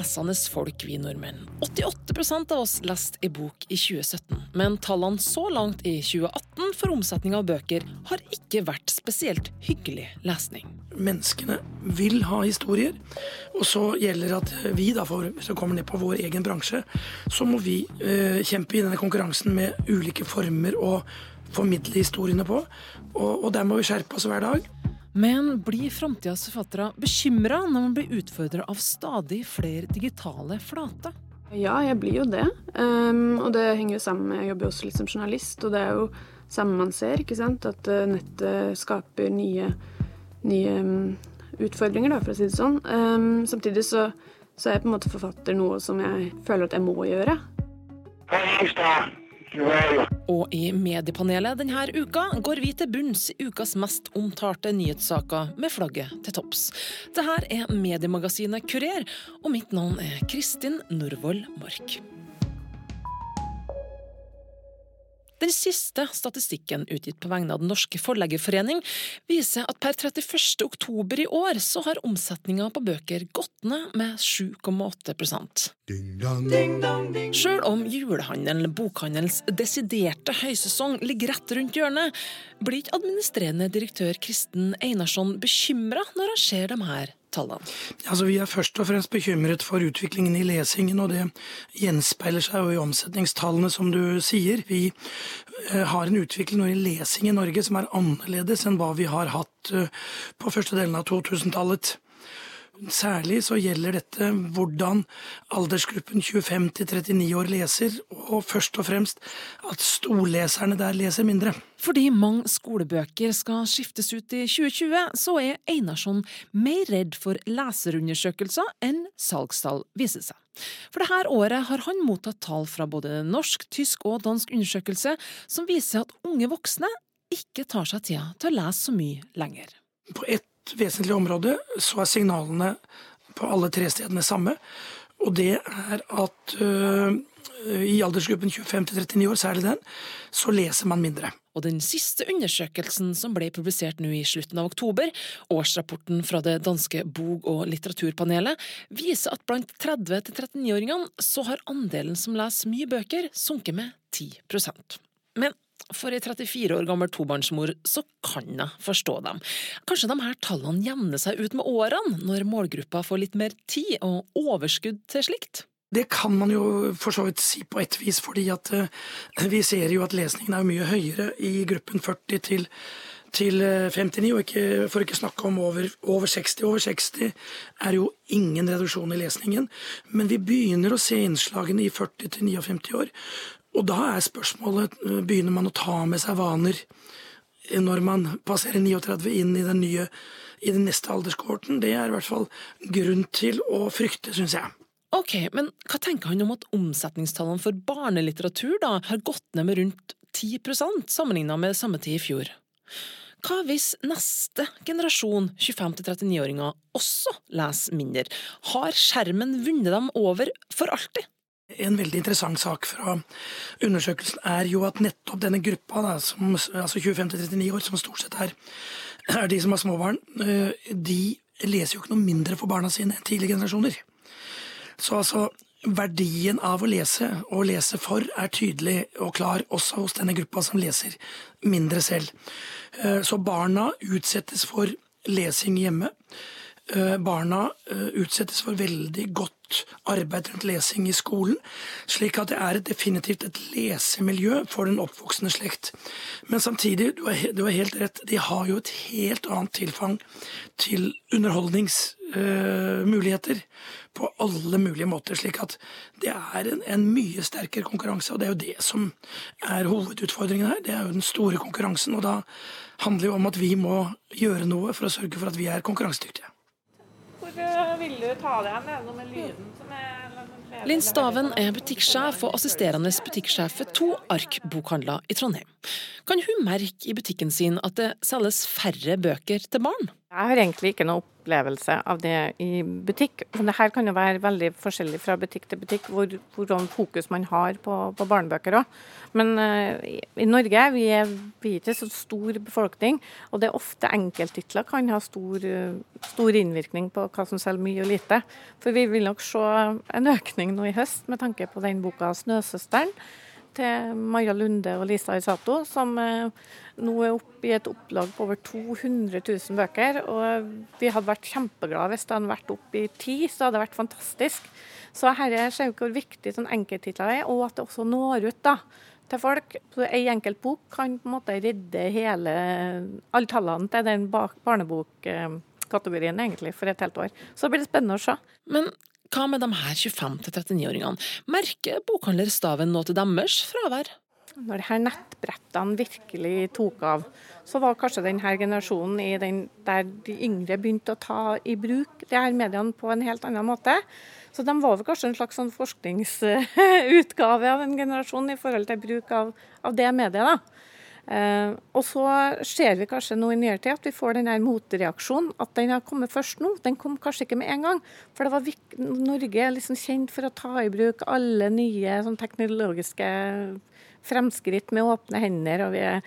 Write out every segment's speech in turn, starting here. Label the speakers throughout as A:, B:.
A: lesende folk, vi nordmenn. 88% av oss leste i bok i 2017, men tallene så langt i 2018 for omsetning av bøker har ikke vært spesielt hyggelig lesning.
B: Menneskene vil ha historier, og så gjelder at vi, da, for, hvis vi kommer ned på vår egen bransje, så må vi eh, kjempe i denne konkurransen med ulike former å formidle historiene på, og, og der må vi skjerpe oss hver dag.
A: Men blir framtidas forfattere bekymra når man blir utfordra av stadig flere digitale flater?
C: Ja, jeg blir jo det. Um, og det henger jo sammen med Jeg jobber jo også litt som journalist, og det er jo samme man ser, ikke sant. At uh, nettet skaper nye, nye um, utfordringer, da, for å si det sånn. Um, samtidig så, så er jeg på en måte forfatter noe som jeg føler at jeg må gjøre. Hva Hei,
A: og i mediepanelet denne uka går vi til bunns i ukas mest omtalte nyhetssaker med flagget til topps. Dette er mediemagasinet Kurer, og mitt navn er Kristin Norvoll Mork. Den siste statistikken utgitt på vegne av Den norske forleggerforening viser at per 31. oktober i år så har omsetninga på bøker gått ned med 7,8% Sjøl om julehandelen, bokhandelens desiderte høysesong, ligger rett rundt hjørnet, blir ikke administrerende direktør Kristen Einarsson bekymra når han ser de her tallene?
B: Altså, vi er først og fremst bekymret for utviklingen i lesingen, og det gjenspeiler seg jo i omsetningstallene, som du sier. Vi eh, har en utvikling i lesing i Norge som er annerledes enn hva vi har hatt eh, på første delen av 2000-tallet. Særlig så gjelder dette hvordan aldersgruppen 25 til 39 år leser, og først og fremst at storleserne der leser mindre.
A: Fordi mange skolebøker skal skiftes ut i 2020, så er Einarsson mer redd for leserundersøkelser enn salgstall viser seg. For dette året har han mottatt tall fra både norsk, tysk og dansk undersøkelse som viser at unge voksne ikke tar seg tida til å lese så mye lenger.
B: På ett vesentlig område, så er signalene på alle tre stedene samme. Og det er at uh, i aldersgruppen 25-39 år, særlig den, så leser man mindre.
A: Og den siste undersøkelsen som ble publisert nå i slutten av oktober, årsrapporten fra det danske bog- og litteraturpanelet, viser at blant 30-39-åringene så har andelen som leser mye bøker, sunket med 10% Men for ei 34 år gammel tobarnsmor så kan jeg forstå dem. Kanskje de her tallene jevner seg ut med årene, når målgruppa får litt mer tid og overskudd til slikt?
B: Det kan man jo for så vidt si på et vis, fordi at uh, vi ser jo at lesningen er mye høyere i gruppen 40 til, til 59, eh, og ikke, for ikke snakke om over, over 60. Over 60 er jo ingen reduksjon i lesningen, men vi begynner å se innslagene i 40 til 59 år. Og da er spørsmålet eh, begynner man å ta med seg vaner når man passerer 39 inn i den nye, i den neste alderskohorten. Det er i hvert fall grunn til å frykte, syns jeg.
A: Ok, Men hva tenker han om at omsetningstallene for barnelitteratur da har gått ned med rundt 10% sammenlignet med samme tid i fjor? Hva hvis neste generasjon 25-39-åringer også leser mindre? Har skjermen vunnet dem over for alltid?
B: En veldig interessant sak fra undersøkelsen er jo at nettopp denne gruppa, da, som, altså 25-39 år, som stort sett er, er de som har småbarn, barn, de leser jo ikke noe mindre for barna sine enn tidligere generasjoner. Så altså, verdien av å lese, og lese for, er tydelig og klar også hos denne gruppa som leser mindre selv. Eh, så barna utsettes for lesing hjemme. Eh, barna utsettes for veldig godt arbeid rundt lesing i skolen, slik at det er definitivt et lesemiljø for den oppvoksende slekt. Men samtidig, du har, helt rett, de har jo et helt annet tilfang til underholdningsmuligheter uh, på alle mulige måter, slik at det er en, en, mye sterkere konkurranse, og det er jo det som er hovedutfordringen her. Det er jo den store konkurransen, og da handler det jo om at vi må gjøre noe for å sørge for at vi er konkurransedyktige.
A: Hvor vil du ta det hen? Er det noe med lyden som er Linn Staven er butikksjef og assisterende butikksjef ved to Ark-bokhandler i Trondheim. Kan hun merke i butikken sin at det selges færre bøker til barn?
D: Jeg har egentlig ikke noe opplevelse av det i butikk. Men det her kan jo være veldig forskjellig fra butikk til butikk, hvor, hvordan fokus man har på, på barnebøker òg. Men uh, i Norge vi er vi ikke så stor befolkning, og det er ofte enkelttitler kan ha stor, stor innvirkning på hva som selger mye og lite. For vi vil nok se en økning nå i høst med tanke på den boka 'Snøsøsteren' til Maja Lunde og Lisa Isato, som eh, nå er oppe i et opplag på over 200 000 bøker. Og vi hadde vært kjempeglade hvis det hadde vært oppe i ti, så hadde det vært fantastisk. Så her ser vi hvor viktig sånn enkelttitler er, og at det også når ut da, til folk. Så Ei enkelt bok kan på en måte redde hele alle tallene til den barnebokkategorien egentlig for et helt år. Så blir det spennende å se.
A: Men hva med de her 25-39-åringene? Merker bokhandler Staven nå til deres fravær?
D: Når de her nettbrettene virkelig tok av, så var kanskje denne generasjonen den der de yngre begynte å ta i bruk de her mediene på en helt annen måte. Så de var vel kanskje en slags sånn forskningsutgave av en generasjon i forhold til bruk av, av det mediet. da. Eh, og så ser vi kanskje nå i nyere tid at vi får den motreaksjonen. At den har kommet først nå. Den kom kanskje ikke med en gang. For det var Norge er liksom kjent for å ta i bruk alle nye sånn, teknologiske fremskritt med åpne hender. og vi er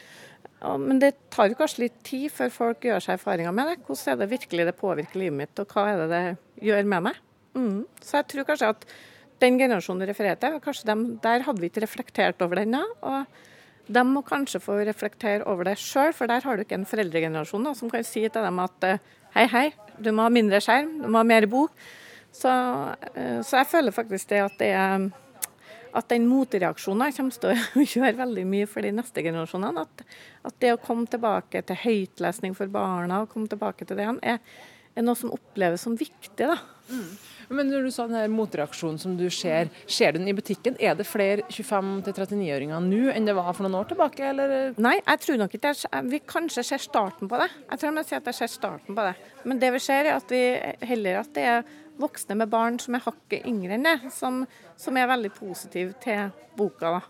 D: men det tar jo kanskje litt tid før folk gjør seg erfaringer med det. Hvordan er det virkelig det påvirker livet mitt, og hva er det det gjør med meg? Mm. Så jeg tror kanskje at den generasjonen du refererer til, kanskje dem, der hadde vi ikke reflektert over den da. og de må kanskje få reflektere over det sjøl, for der har du ikke en foreldregenerasjon da, som kan si til dem at eh, hei, hei, du må ha mindre skjerm, du må ha mer bok. Så, eh, så jeg føler faktisk det at det er at den motreaksjonen kommer til å gjøre veldig mye for de neste generasjonene. At, at det å komme tilbake til høytlesning for barna, og komme tilbake til det, er, er noe som oppleves som viktig. da. Mm.
A: Men når du sa den her motreaksjonen som du ser, ser du den i butikken? Er det flere 25-39-åringer nå enn det var for noen år tilbake, eller?
D: Nei, jeg tror nok ikke vi kanskje ser starten på det. Jeg tror jeg sier at jeg ser starten på det. Men det vi ser, er at vi heller at det er voksne med barn som er hakket yngre enn det, som, som er veldig positive til boka. da.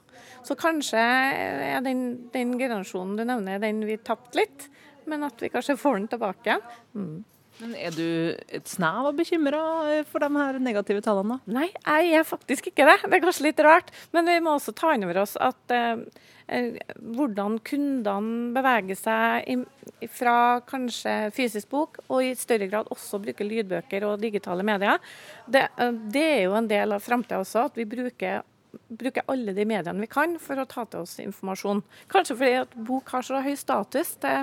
D: Så kanskje er den, den generasjonen du nevner, den vi tapte litt, men at vi kanskje får den tilbake igjen. Mm.
A: Men Er du et snev av bekymra eh, for de her negative tallene?
D: da? Nei, jeg er faktisk ikke det. Det er kanskje litt rart. Men vi må også ta inn over oss at eh, eh hvordan kundene beveger seg i, fra kanskje fysisk bok, og i større grad også bruker lydbøker og digitale medier, det, eh, det er jo en del av framtida også. At vi bruker bruker alle de mediene vi kan for å ta til oss informasjon. Kanskje fordi at bok har så høy status. Det,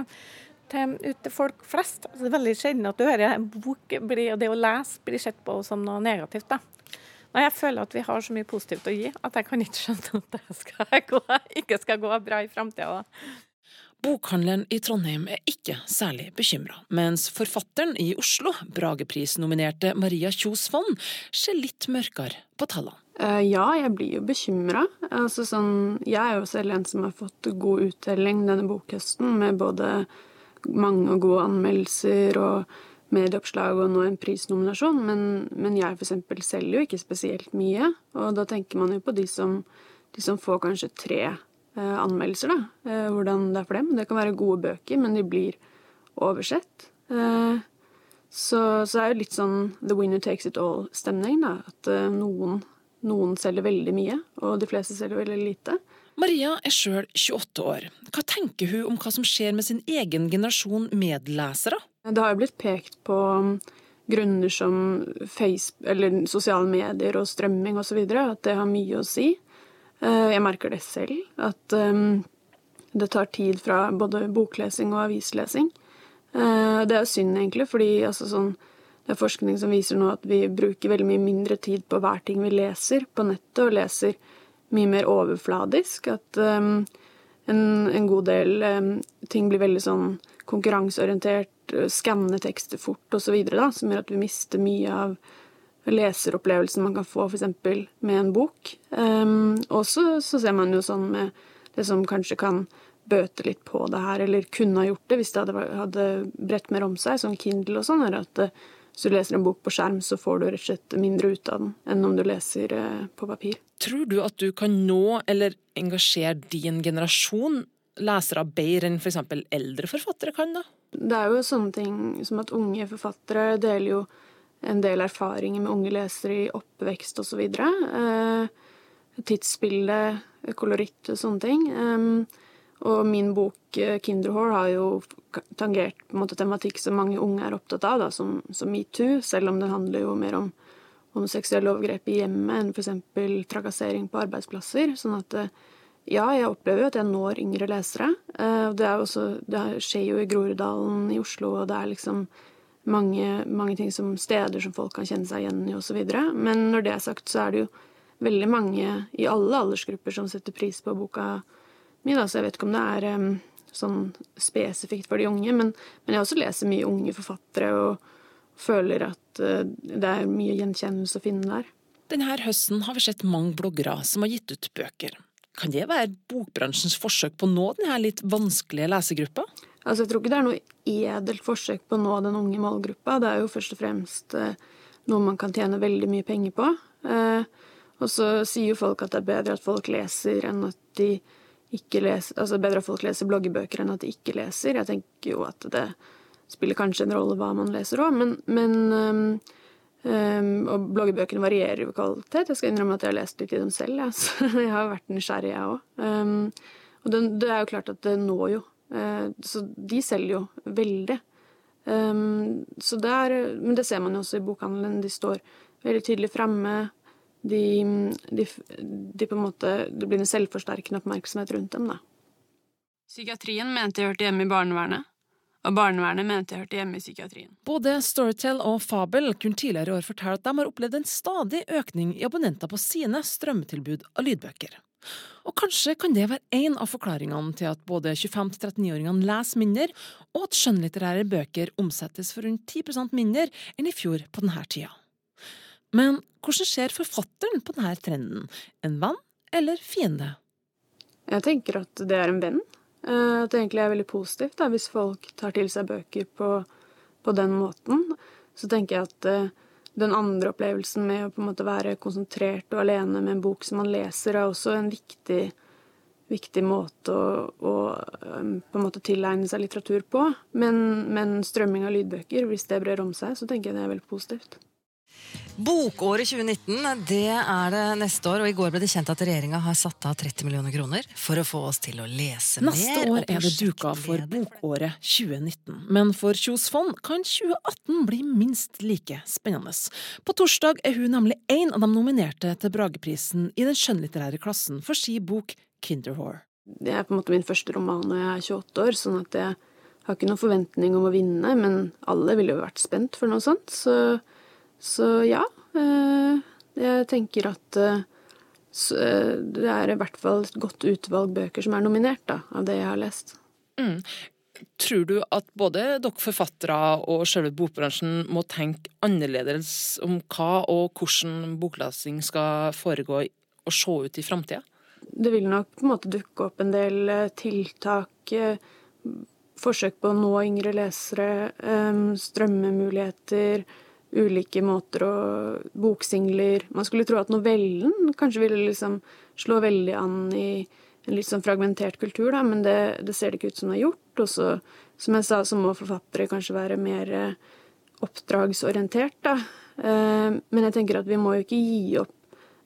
D: til, ut til folk flest. Altså, det er veldig sjelden at du hører en bok bli, og det å lese blir sett på som noe negativt. da. Nei, Jeg føler at vi har så mye positivt å gi at jeg kan ikke skjønne at det skal gå, ikke skal gå bra i framtida.
A: Bokhandelen i Trondheim er ikke særlig bekymra, mens forfatteren i Oslo, Bragepris-nominerte Maria Kjos Fonn, ser litt mørkere på tallene.
C: Uh, ja, jeg blir jo bekymra. Altså, sånn, jeg er jo selv en som har fått god uttelling denne bokhøsten, med både mange og gode anmeldelser og medieoppslag og nå en prisnominasjon, men, men jeg f.eks. selger jo ikke spesielt mye. Og da tenker man jo på de som, de som får kanskje tre eh, anmeldelser, da. Eh, hvordan det er for dem. Det kan være gode bøker, men de blir oversett. Eh, så, så det er jo litt sånn the winner takes it all-stemning, da. At eh, noen, noen selger veldig mye, og de fleste selger veldig lite.
A: Maria er sjøl 28 år. Hva tenker hun om hva som skjer med sin egen generasjon medlesere?
C: Det har jo blitt pekt på um, grunner som Facebook, sosiale medier og strømming osv. At det har mye å si. Eh, jeg merker det selv. At um, det tar tid fra både boklesing og avislesing. Eh, det er synd, egentlig, fordi altså, sånn, det er forskning som viser nå at vi bruker veldig mye mindre tid på hver ting vi leser på nettet, og leser mye mer overfladisk. At um, en, en, god del um, ting blir veldig sånn konkurranseorientert, uh, skanne tekster fort osv., som gjør at vi mister mye av leseropplevelsen man kan få f.eks. med en bok. Um, og så ser man jo sånn med det som kanskje kan bøte litt på det her, eller kunne ha gjort det hvis det hadde, hadde bredt mer om seg, som Kindle og sånn, er at uh, hvis du leser en bok på skjerm, så får du rett og slett mindre ut av den enn om du leser uh, på papir.
A: Tror du at du kan nå eller engasjere din generasjon lesere bedre enn f.eks. eldre forfattere kan, da?
C: Det er jo sånne ting som at unge forfattere deler jo en del erfaringer med unge lesere i oppvekst osv. Eh, tidsbilde, koloritt og sånne ting. Eh, og min bok 'Kinderhår' har jo tangert måte tematikk som mange unge er opptatt av, da, som, som metoo, selv om det handler jo mer om, om seksuelle overgrep i hjemmet enn f.eks. trakassering på arbeidsplasser. Sånn at eh, ja, jeg opplever jo at jeg når yngre lesere. Eh, det, også, det skjer jo i Groruddalen i Oslo, og det er liksom mange, mange, ting som steder som folk kan kjenne seg igjen i, osv. Men når det er sagt, så er det jo veldig mange i alle aldersgrupper som setter pris på boka mi, da, så jeg vet ikke om det er um, sånn spesifikt for de unge. Men, men, jeg også leser mye unge forfattere og føler at uh, det er mye gjenkjennelse å finne der.
A: Denne høsten har vi sett mange bloggere som har gitt ut bøker. Kan det være bokbransjens forsøk på å nå denne litt vanskelige lesegruppa?
C: Altså, jeg tror ikke det er noe edelt forsøk på å nå den unge målgruppa. Det er jo først og fremst eh, noe man kan tjene veldig mye penger på. Eh, og så sier jo folk at det er bedre at folk leser enn at de ikke leser Altså bedre at folk leser bloggebøker enn at de ikke leser. Jeg tenker jo at det spiller kanskje en rolle hva man leser òg, men, men um, Um, og bloggebøkene varierer i kvalitet. Jeg skal innrømme at jeg har lest litt i dem selv. Ja. Så jeg har vært nysgjerrig, jeg òg. Um, og det, det, er jo klart at det når jo. Uh, så de selger jo veldig. Så det er, men det ser man jo også i bokhandelen. De står veldig tydelig fremme. De, de, de, på en måte, Det blir en selvforsterkende oppmerksomhet rundt dem, da.
E: Psykiatrien mente jeg hørte hjemme i barnevernet og barnevernet mente jeg hørte hjemme i psykiatrien.
A: Både Storytel og Fabel kunne tidligere i år fortelle at de har opplevd en stadig økning i abonnenter på sine strømmetilbud av lydbøker. Og kanskje kan det være en av forklaringene til at både 25-39-åringene leser mindre, og at skjønnlitterære bøker omsettes for rundt 10% mindre enn i fjor på denne tida. Men hvordan ser forfatteren på denne trenden? En venn eller fiende?
C: Jeg tenker at det er en venn. Eh, at det egentlig er veldig positivt da, hvis folk tar til seg bøker på, på den måten. Så tenker jeg at uh, den andre opplevelsen med å på en måte være konsentrert og alene med en bok som man leser, er også en viktig, viktig måte å, å um, på en måte tilegne seg litteratur på. Men, men strømming av lydbøker, hvis det brer om seg, så tenker jeg det er veldig positivt.
F: Bokåret 2019 det er det neste år, og i går ble det kjent at regjeringa har satt av 30 millioner kroner for å få oss til å lese
A: neste mer. Neste år er det duka for Bokåret 2019, men for Kjos fond kan 2018 bli minst like spennende. På torsdag er hun nemlig en av de nominerte til Brageprisen i den skjønnlitterære klassen for si bok Kinderhore.
C: Det er på en måte min første roman når jeg er 28 år, sånn at jeg har ikke noen forventning om å vinne, men alle ville jo vært spent for noe sånt. så så ja, eh, jeg tenker at eh, eh, det er i hvert fall et godt utvalg bøker som er nominert, da, av det jeg har lest. Mm.
A: Tror du at både dere forfattere og selve bokbransjen må tenke annerledes om hva og hvordan boklesing skal foregå og se ut i framtida?
C: Det vil nok på en måte dukke opp en del tiltak, forsøk på å nå yngre lesere, strømmemuligheter ulike måter å Boksingler Man skulle tro at novellen kanskje ville liksom slå veldig an i en litt sånn fragmentert kultur, da, men det, det ser det ikke ut som det har gjort. Og så, som jeg sa, så må forfattere kanskje være mer eh, oppdragsorientert, da. Eh, men jeg tenker at vi må jo ikke gi opp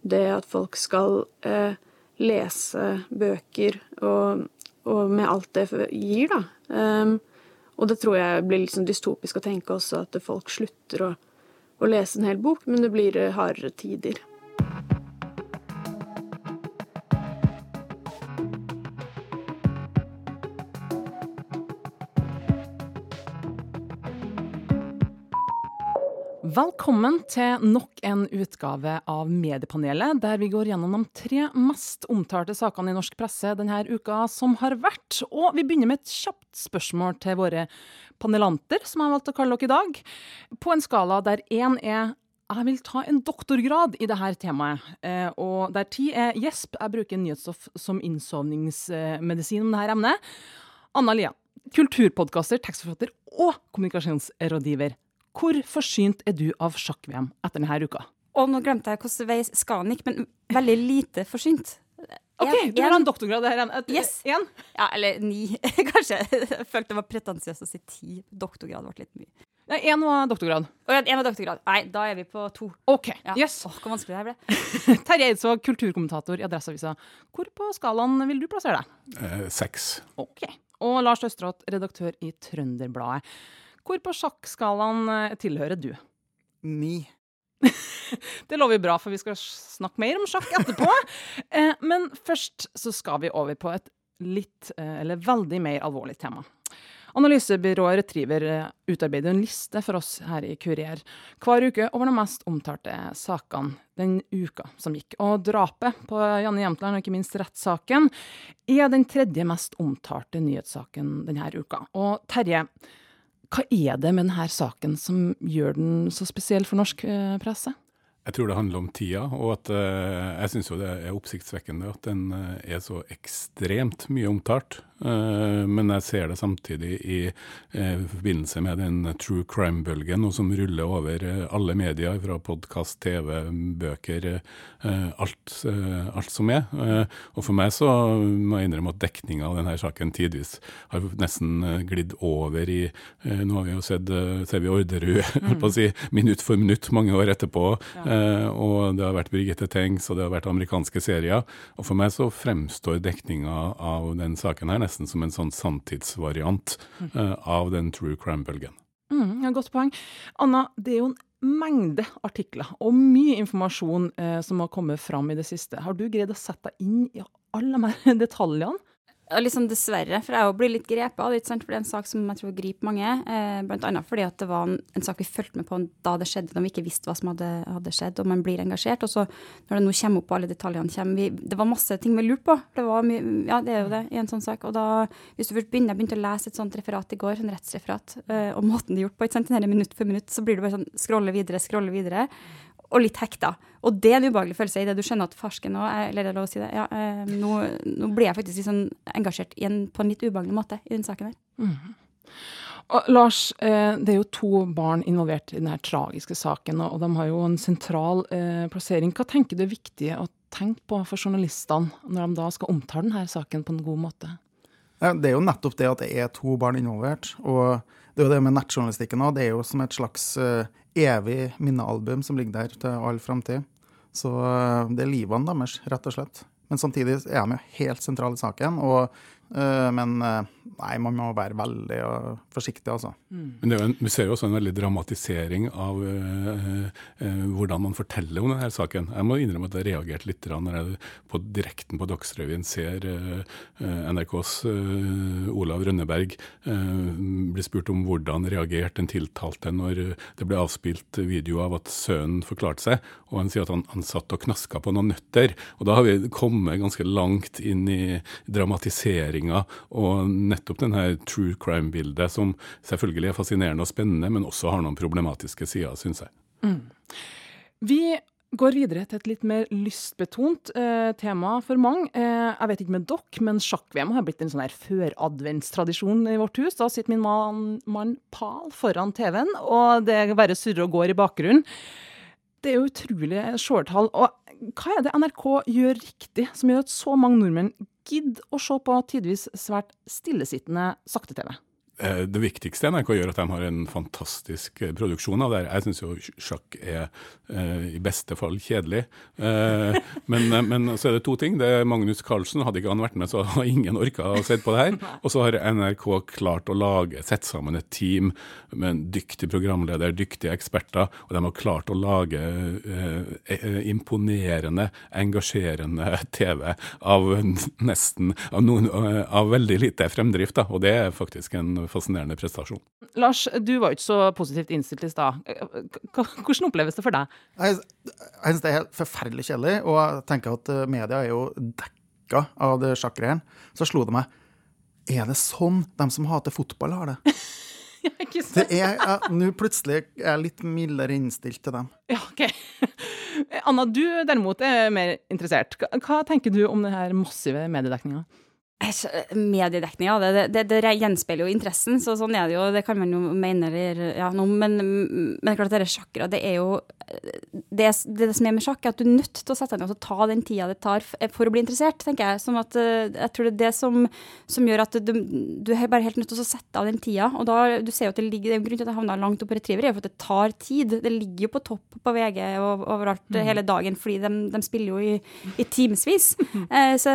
C: det at folk skal eh, lese bøker, og, og, med alt det gir, da. Eh, og det tror jeg blir litt sånn dystopisk å tenke også, at folk slutter å å lese en hel bok, men det blir eh, hardere tider.
G: Velkommen til nok en utgave av Mediepanelet, der vi går gjennom de tre mest omtalte sakene i norsk presse denne uka som har vært. Og vi begynner med et kjapt spørsmål til våre panelanter, som jeg har valgt å kalle dere i dag. På en skala der én er jeg vil ta en doktorgrad i dette temaet. Eh, og der ti er gjesp, jeg bruker nyhetsstoff som innsovningsmedisin om dette emnet. Anna Lia, kulturpodkaster, tekstforfatter og kommunikasjonsrådgiver. Hvor forsynt er du av sjakk-VM etter denne uka?
H: Og nå glemte jeg hvordan vei Skanik, gikk, men veldig lite forsynt.
G: OK,
H: En-
G: du har
H: en.
G: en doktorgrad her igjen.
H: Yes.
G: En?
H: Ja, eller ni, kanskje. Jeg følte det var pretensiøst å si ti. Doktorgrad ble litt mye.
G: Nei, én var doktorgrad.
H: Og en var doktorgrad. Nei, da er vi på to.
G: OK.
H: Ja.
G: Yes.
H: Åh, hvor vanskelig det her ble.
G: Terje Eidsvåg, kulturkommentator i Adresseavisa. Hvor på skalaen vil du plassere deg?
I: Eh, seks.
G: Ok. Og Lars Østrått, redaktør i Trønderbladet. Hvor på sjakkskalaen eh, tilhører du?
J: Ni.
G: Det lover bra, for vi skal snakke mer om sjakk etterpå. Eh, Men først så skal vi over på et litt, eh, eller veldig mer alvorlig tema. Analysebyrået Retriever utarbeider en liste for oss her i Kurier hver uke over de mest omtalte sakene den uka som gikk. Og drapet på Janne Jemtland, og ikke minst rettssaken, er den tredje mest omtalte nyhetssaken denne uka. Og Terje, hva er det med denne saken som gjør den så spesiell for norsk eh, presse?
I: Jeg tror det handler om tida, og at eh, jeg syns jo det er oppsiktsvekkende at den eh, er så ekstremt mye omtalt. Eh, men jeg ser det samtidig i eh, forbindelse med den true crime-bølgen, som ruller over eh, alle medier, fra podkast, TV, bøker, eh, alt, alt som er. Og for meg så må jeg innrømme at dekninga av denne saken tidvis har nesten glidd over i Nå har vi jo sett ser vi Orderud, å si, minutt for minutt mange år etterpå. Eh, og det har vært Birgitte Tengs, og det har vært amerikanske serier. Og for meg så fremstår dekninga av den saken her nesten som en sånn sanntidsvariant eh, av den true crime-bølgen.
G: Mm, godt poeng. Anna, det er jo en mengde artikler og mye informasjon eh, som har kommet fram i det siste. Har du greid å sette deg inn i alle de detaljene?
H: Liksom dessverre, for jeg blir litt grepet av det, for det er en sak som jeg tror griper mange. Eh, blant annet fordi det var en, en sak vi fulgte med på da det skjedde, da vi ikke visste hva som hadde, hadde skjedd, og man blir engasjert. Og så når det nå kommer opp, alle detaljene kommer vi, Det var masse ting vi lurte på. Det var mye, ja, det er jo det i en sånn sak. Og da, hvis du først begynner, jeg begynte å lese et sånt referat i går, en rettsreferat, eh, og måten det er gjort på, ikke sant, minutt for minutt, så blir du bare sånn scrolle videre, scrolle videre. Og litt hekta. Og det er en ubehagelig følelse i det du skjønner at farsken nå, eller er lov å si det, ja, eh, nå, nå ble jeg faktisk litt sånn engasjert i en, på en litt ubehagelig måte i den saken her.
G: Og Lars, eh, det er jo to barn involvert i denne tragiske saken, og og de har jo en sentral eh, plassering. Hva tenker du er viktig å tenke på for journalistene når de da skal omtale denne saken på en god måte?
J: Det er jo nettopp det at det er to barn involvert. Og det er jo det med nettjournalistikken òg. Det er jo som et slags eh, evig minnealbum som ligger der til all framtid. Så eh, det er livene deres, rett og slett. Men samtidig er de jo helt sentrale i saken. Og, men eh, nei, man må være veldig eh, forsiktig, altså.
I: Men det er jo en, vi ser jo også en veldig dramatisering av eh, eh, hvordan man forteller om denne saken. Jeg må innrømme at jeg reagerte litt når jeg på direkten på Dagsrevyen ser eh, eh, NRKs eh, Olav Rønneberg eh, bli spurt om hvordan reagerte den tiltalte når det ble avspilt video av at sønnen forklarte seg, og han sier at han, han satt og knaska på noen nøtter. Og da har vi kommet ganske langt inn i dramatiseringa og nettopp denne true crime-bildet, som selvfølgelig er fascinerende og spennende, men også har noen problematiske sider, syns jeg.
G: Vi går videre til et litt mer lystbetont eh, tema for mange. Eh, jeg vet ikke med dere, men sjakk-VM har blitt en sånn her føradventstradisjon i vårt hus. Da sitter min mann, man Pal foran TV-en, og det bare surrer og går i bakgrunnen. Det er jo utrolig seertall. Og hva er det NRK gjør riktig, som gjør at så mange nordmenn gidder å se på tidvis svært stillesittende sakte-TV?
I: Eh, Det viktigste NRK gjør, at de har en fantastisk eh, produksjon av det. her. Jeg syns jo sjakk er eh, i beste fall kjedelig. Men, men så er det to ting. Det er Magnus Carlsen. Hadde ikke han vært med, så hadde ingen orka å se på det her. Og så har NRK klart å lage, sette sammen et team med en dyktig programleder, dyktige eksperter, og de har klart å lage imponerende, engasjerende TV av nesten av, noen, av veldig lite fremdrift. Da. Og det er faktisk en fascinerende prestasjon.
G: Lars, du var jo ikke så positivt innstilt i stad. Hvordan oppleves det for deg?
J: Jeg, jeg syns det er helt forferdelig kjedelig, og jeg tenker at eh, media er jo dekka av det sjakkgreiene. Så slo det meg Er det sånn de som hater fotball, har det? Det er Nå plutselig er jeg litt mildere innstilt til dem.
G: Ja, ok. Anna, du derimot er mer interessert. Hva, hva tenker du om denne massive mediedekninga?
H: Mediedekninga, det, det, det, det, gjenspeiler jo interessen, så sånn er det jo. Det kan man jo mene eller ja, noe, men, men det er klart at det sjakkere, det er jo det, det, som er med sjakk, er at du er nødt til å sette deg ned og ta den tida det tar for å bli interessert, tenker jeg. Sånn at jeg tror det er det som, som gjør at du, du, er bare helt nødt til å sette av den tida. Og da, du ser jo at det ligger, det er en grunn til at jeg havna langt opp på Retriever, er for at det tar tid. Det ligger jo på topp på VG og overalt mm. hele dagen, fordi de, de spiller jo i, i timevis. Eh, så,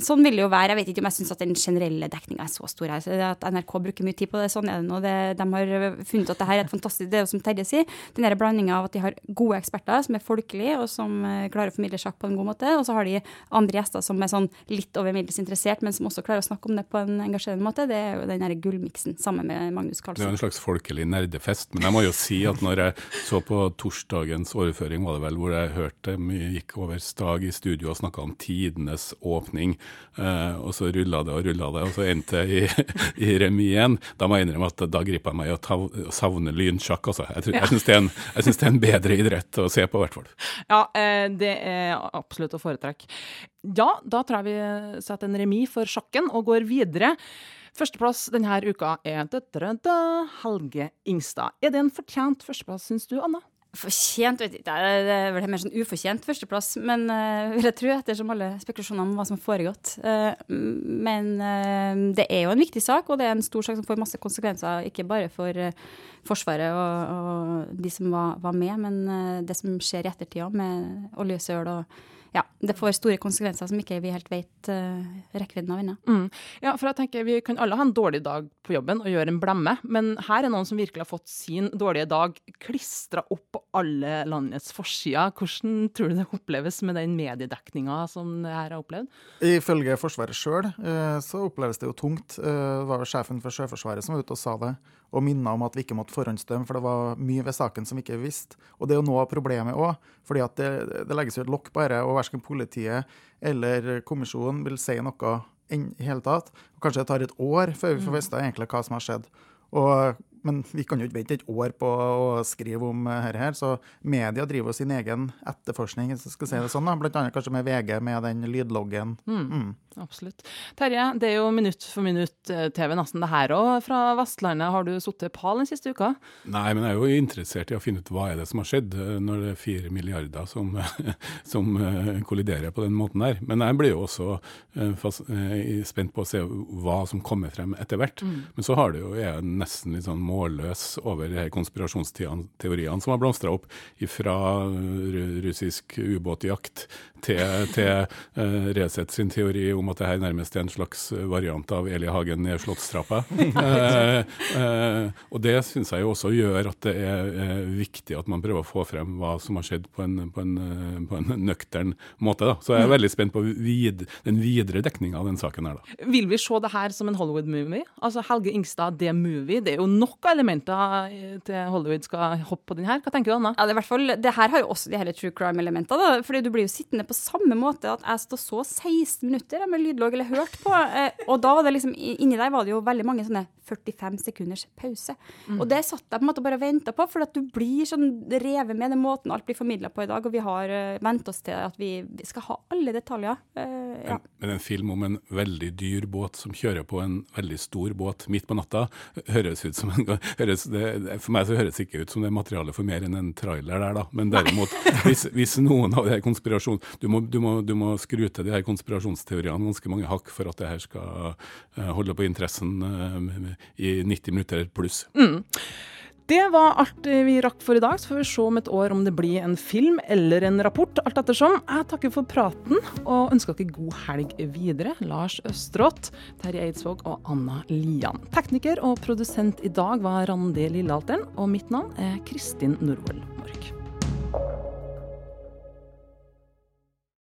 H: sånn vil det jo være. Jeg vet ikke om jeg syns at den generelle dekninga er så stor her. Så at NRK bruker mye tid på det, sånn er det nå. Det, de har funnet at det her er et fantastisk Det er jo som Terje sier, den blandinga av at de har gode eksperter som er folkelige, og som eh, klarer å formidle sjakk på en god måte. Og så har de andre gjester som er sånn litt over middels interessert, men som også klarer å snakke om det på en engasjerende måte. Det er jo den derre gullmiksen sammen med Magnus Carlsen.
I: Det er en slags folkelig nerdefest. Men jeg må jo si at når jeg så på torsdagens overføring, var det vel, hvor jeg hørte mye gikk over Stag i studio og snakka om tidenes åpning, eh, og så rulla det og rulla det, og så endte jeg i, i remis igjen. Da må jeg innrømme at da griper jeg meg i å savne lynsjakk, altså. Jeg, jeg syns det, det, er en bedre idrett å se på, i hvert fall.
G: Ja, eh, det er absolutt å foretrekke. Ja, da tror jeg vi setter en remis for sjakken og går videre. Førsteplass denne uka er Helge Ingstad. Er det en fortjent førsteplass, syns du, Anna?
H: Fortjent vet ikke, det er vel mer sånn ufortjent førsteplass. Men uh, vil jeg tro, ettersom alle spekulasjoner om hva som har foregått. Uh, men uh, det er jo en viktig sak, og det er en stor sak som får masse konsekvenser. Ikke bare for Forsvaret og, og, de som var, var med, men det som skjer i ettertida med oljesøl og ja, det får store konsekvenser som ikke vi helt vet uh, rekkevidden av ennå.
G: Mm. Ja, for jeg tenker vi kan alle ha en dårlig dag på jobben og gjøre en blemme, men her er noen som virkelig har fått sin dårlige dag klistra opp på alle landets forsider. Hvordan tror du det oppleves med den mediedekninga som det her har opplevd?
J: Ifølge Forsvaret sjøl uh, så oppleves det jo tungt. Uh, det var jo sjefen for Sjøforsvaret som var ute og sa det og minna om at vi ikke måtte forhåndsdømme, for det var mye ved saken som vi ikke visste. Og det er jo noe av problemet òg, fordi at det, det legges jo et lokk på dette, og verken politiet eller kommisjonen vil si noe i hele tatt. Og kanskje det tar et år før vi får mm. vite egentlig hva som har skjedd. Og men vi kan jo ikke vente et år på å skrive om dette. her, Så media driver sin egen etterforskning, hvis jeg skal si det sånn, da. blant annet kanskje med VG, med den lydloggen.
G: Mm. Mm. Absolutt. Terje, det er jo minutt for minutt-TV eh, nesten det her òg fra Vestlandet. Har du sittet pal den siste uka?
I: Nei, men jeg er jo interessert i å finne ut hva er det som har skjedd eh, når det er fire milliarder som, som eh, kolliderer på den måten der. Men jeg blir jo også spent på å se hva som kommer frem etter hvert. Mm. Men så har det jo, er nesten litt sånn målløs over konspirasjonsteoriene som har blomstra opp fra russisk ubåtjakt til, til uh, Resett sin teori om at det her nærmest er en slags variant av Eli Hagen ned Slottstrappa. uh, uh, og det syns jeg jo også gjør at det er viktig at man prøver å få frem hva som har skjedd på en, på en, på en nøktern måte. Da. Så jeg er veldig spent på vid, den videre dekninga av den saken her. Da.
G: Vil vi se det her som en Hollywood-movie? Altså Helge Ingstad, det movie. Det er jo nok elementer til Hollywood skal hoppe på den her. Hva tenker du, Anna?
H: Ja, det, er hvert fall, det her har jo også de hele true crime-elementene. fordi du blir jo sittende på samme måte at jeg stod så 16 minutter med lydlogg eller hørt på. Eh, og da var det liksom, inni der var det jo veldig mange sånne 45 sekunders pause. Mm. Og det satt jeg på en måte bare og venta på, for at du blir sånn revet med den måten alt blir formidla på i dag. Og vi har uh, vent oss til at vi, vi skal ha alle detaljer. Uh,
I: ja. Men en film om en veldig dyr båt som kjører på en veldig stor båt midt på natta, høres ut som en høres, det, For meg så høres det ikke ut som det er materiale for mer enn en trailer der, da. Men derimot, hvis, hvis noen av de her konspirasjon... Du må, du, må, du må skru til de her konspirasjonsteoriene ganske mange hakk for at det her skal uh, holde på interessen i 90 minutter pluss.
G: Mm. Det var alt vi rakk for i dag. Så får vi se om et år om det blir en film eller en rapport. Alt ettersom. Jeg takker for praten og ønsker dere god helg videre. Lars Østerått, Terje Eidsvåg og Anna Lian. Tekniker og produsent i dag var Randi Lillealteren, og mitt navn er Kristin Norvoll Mork.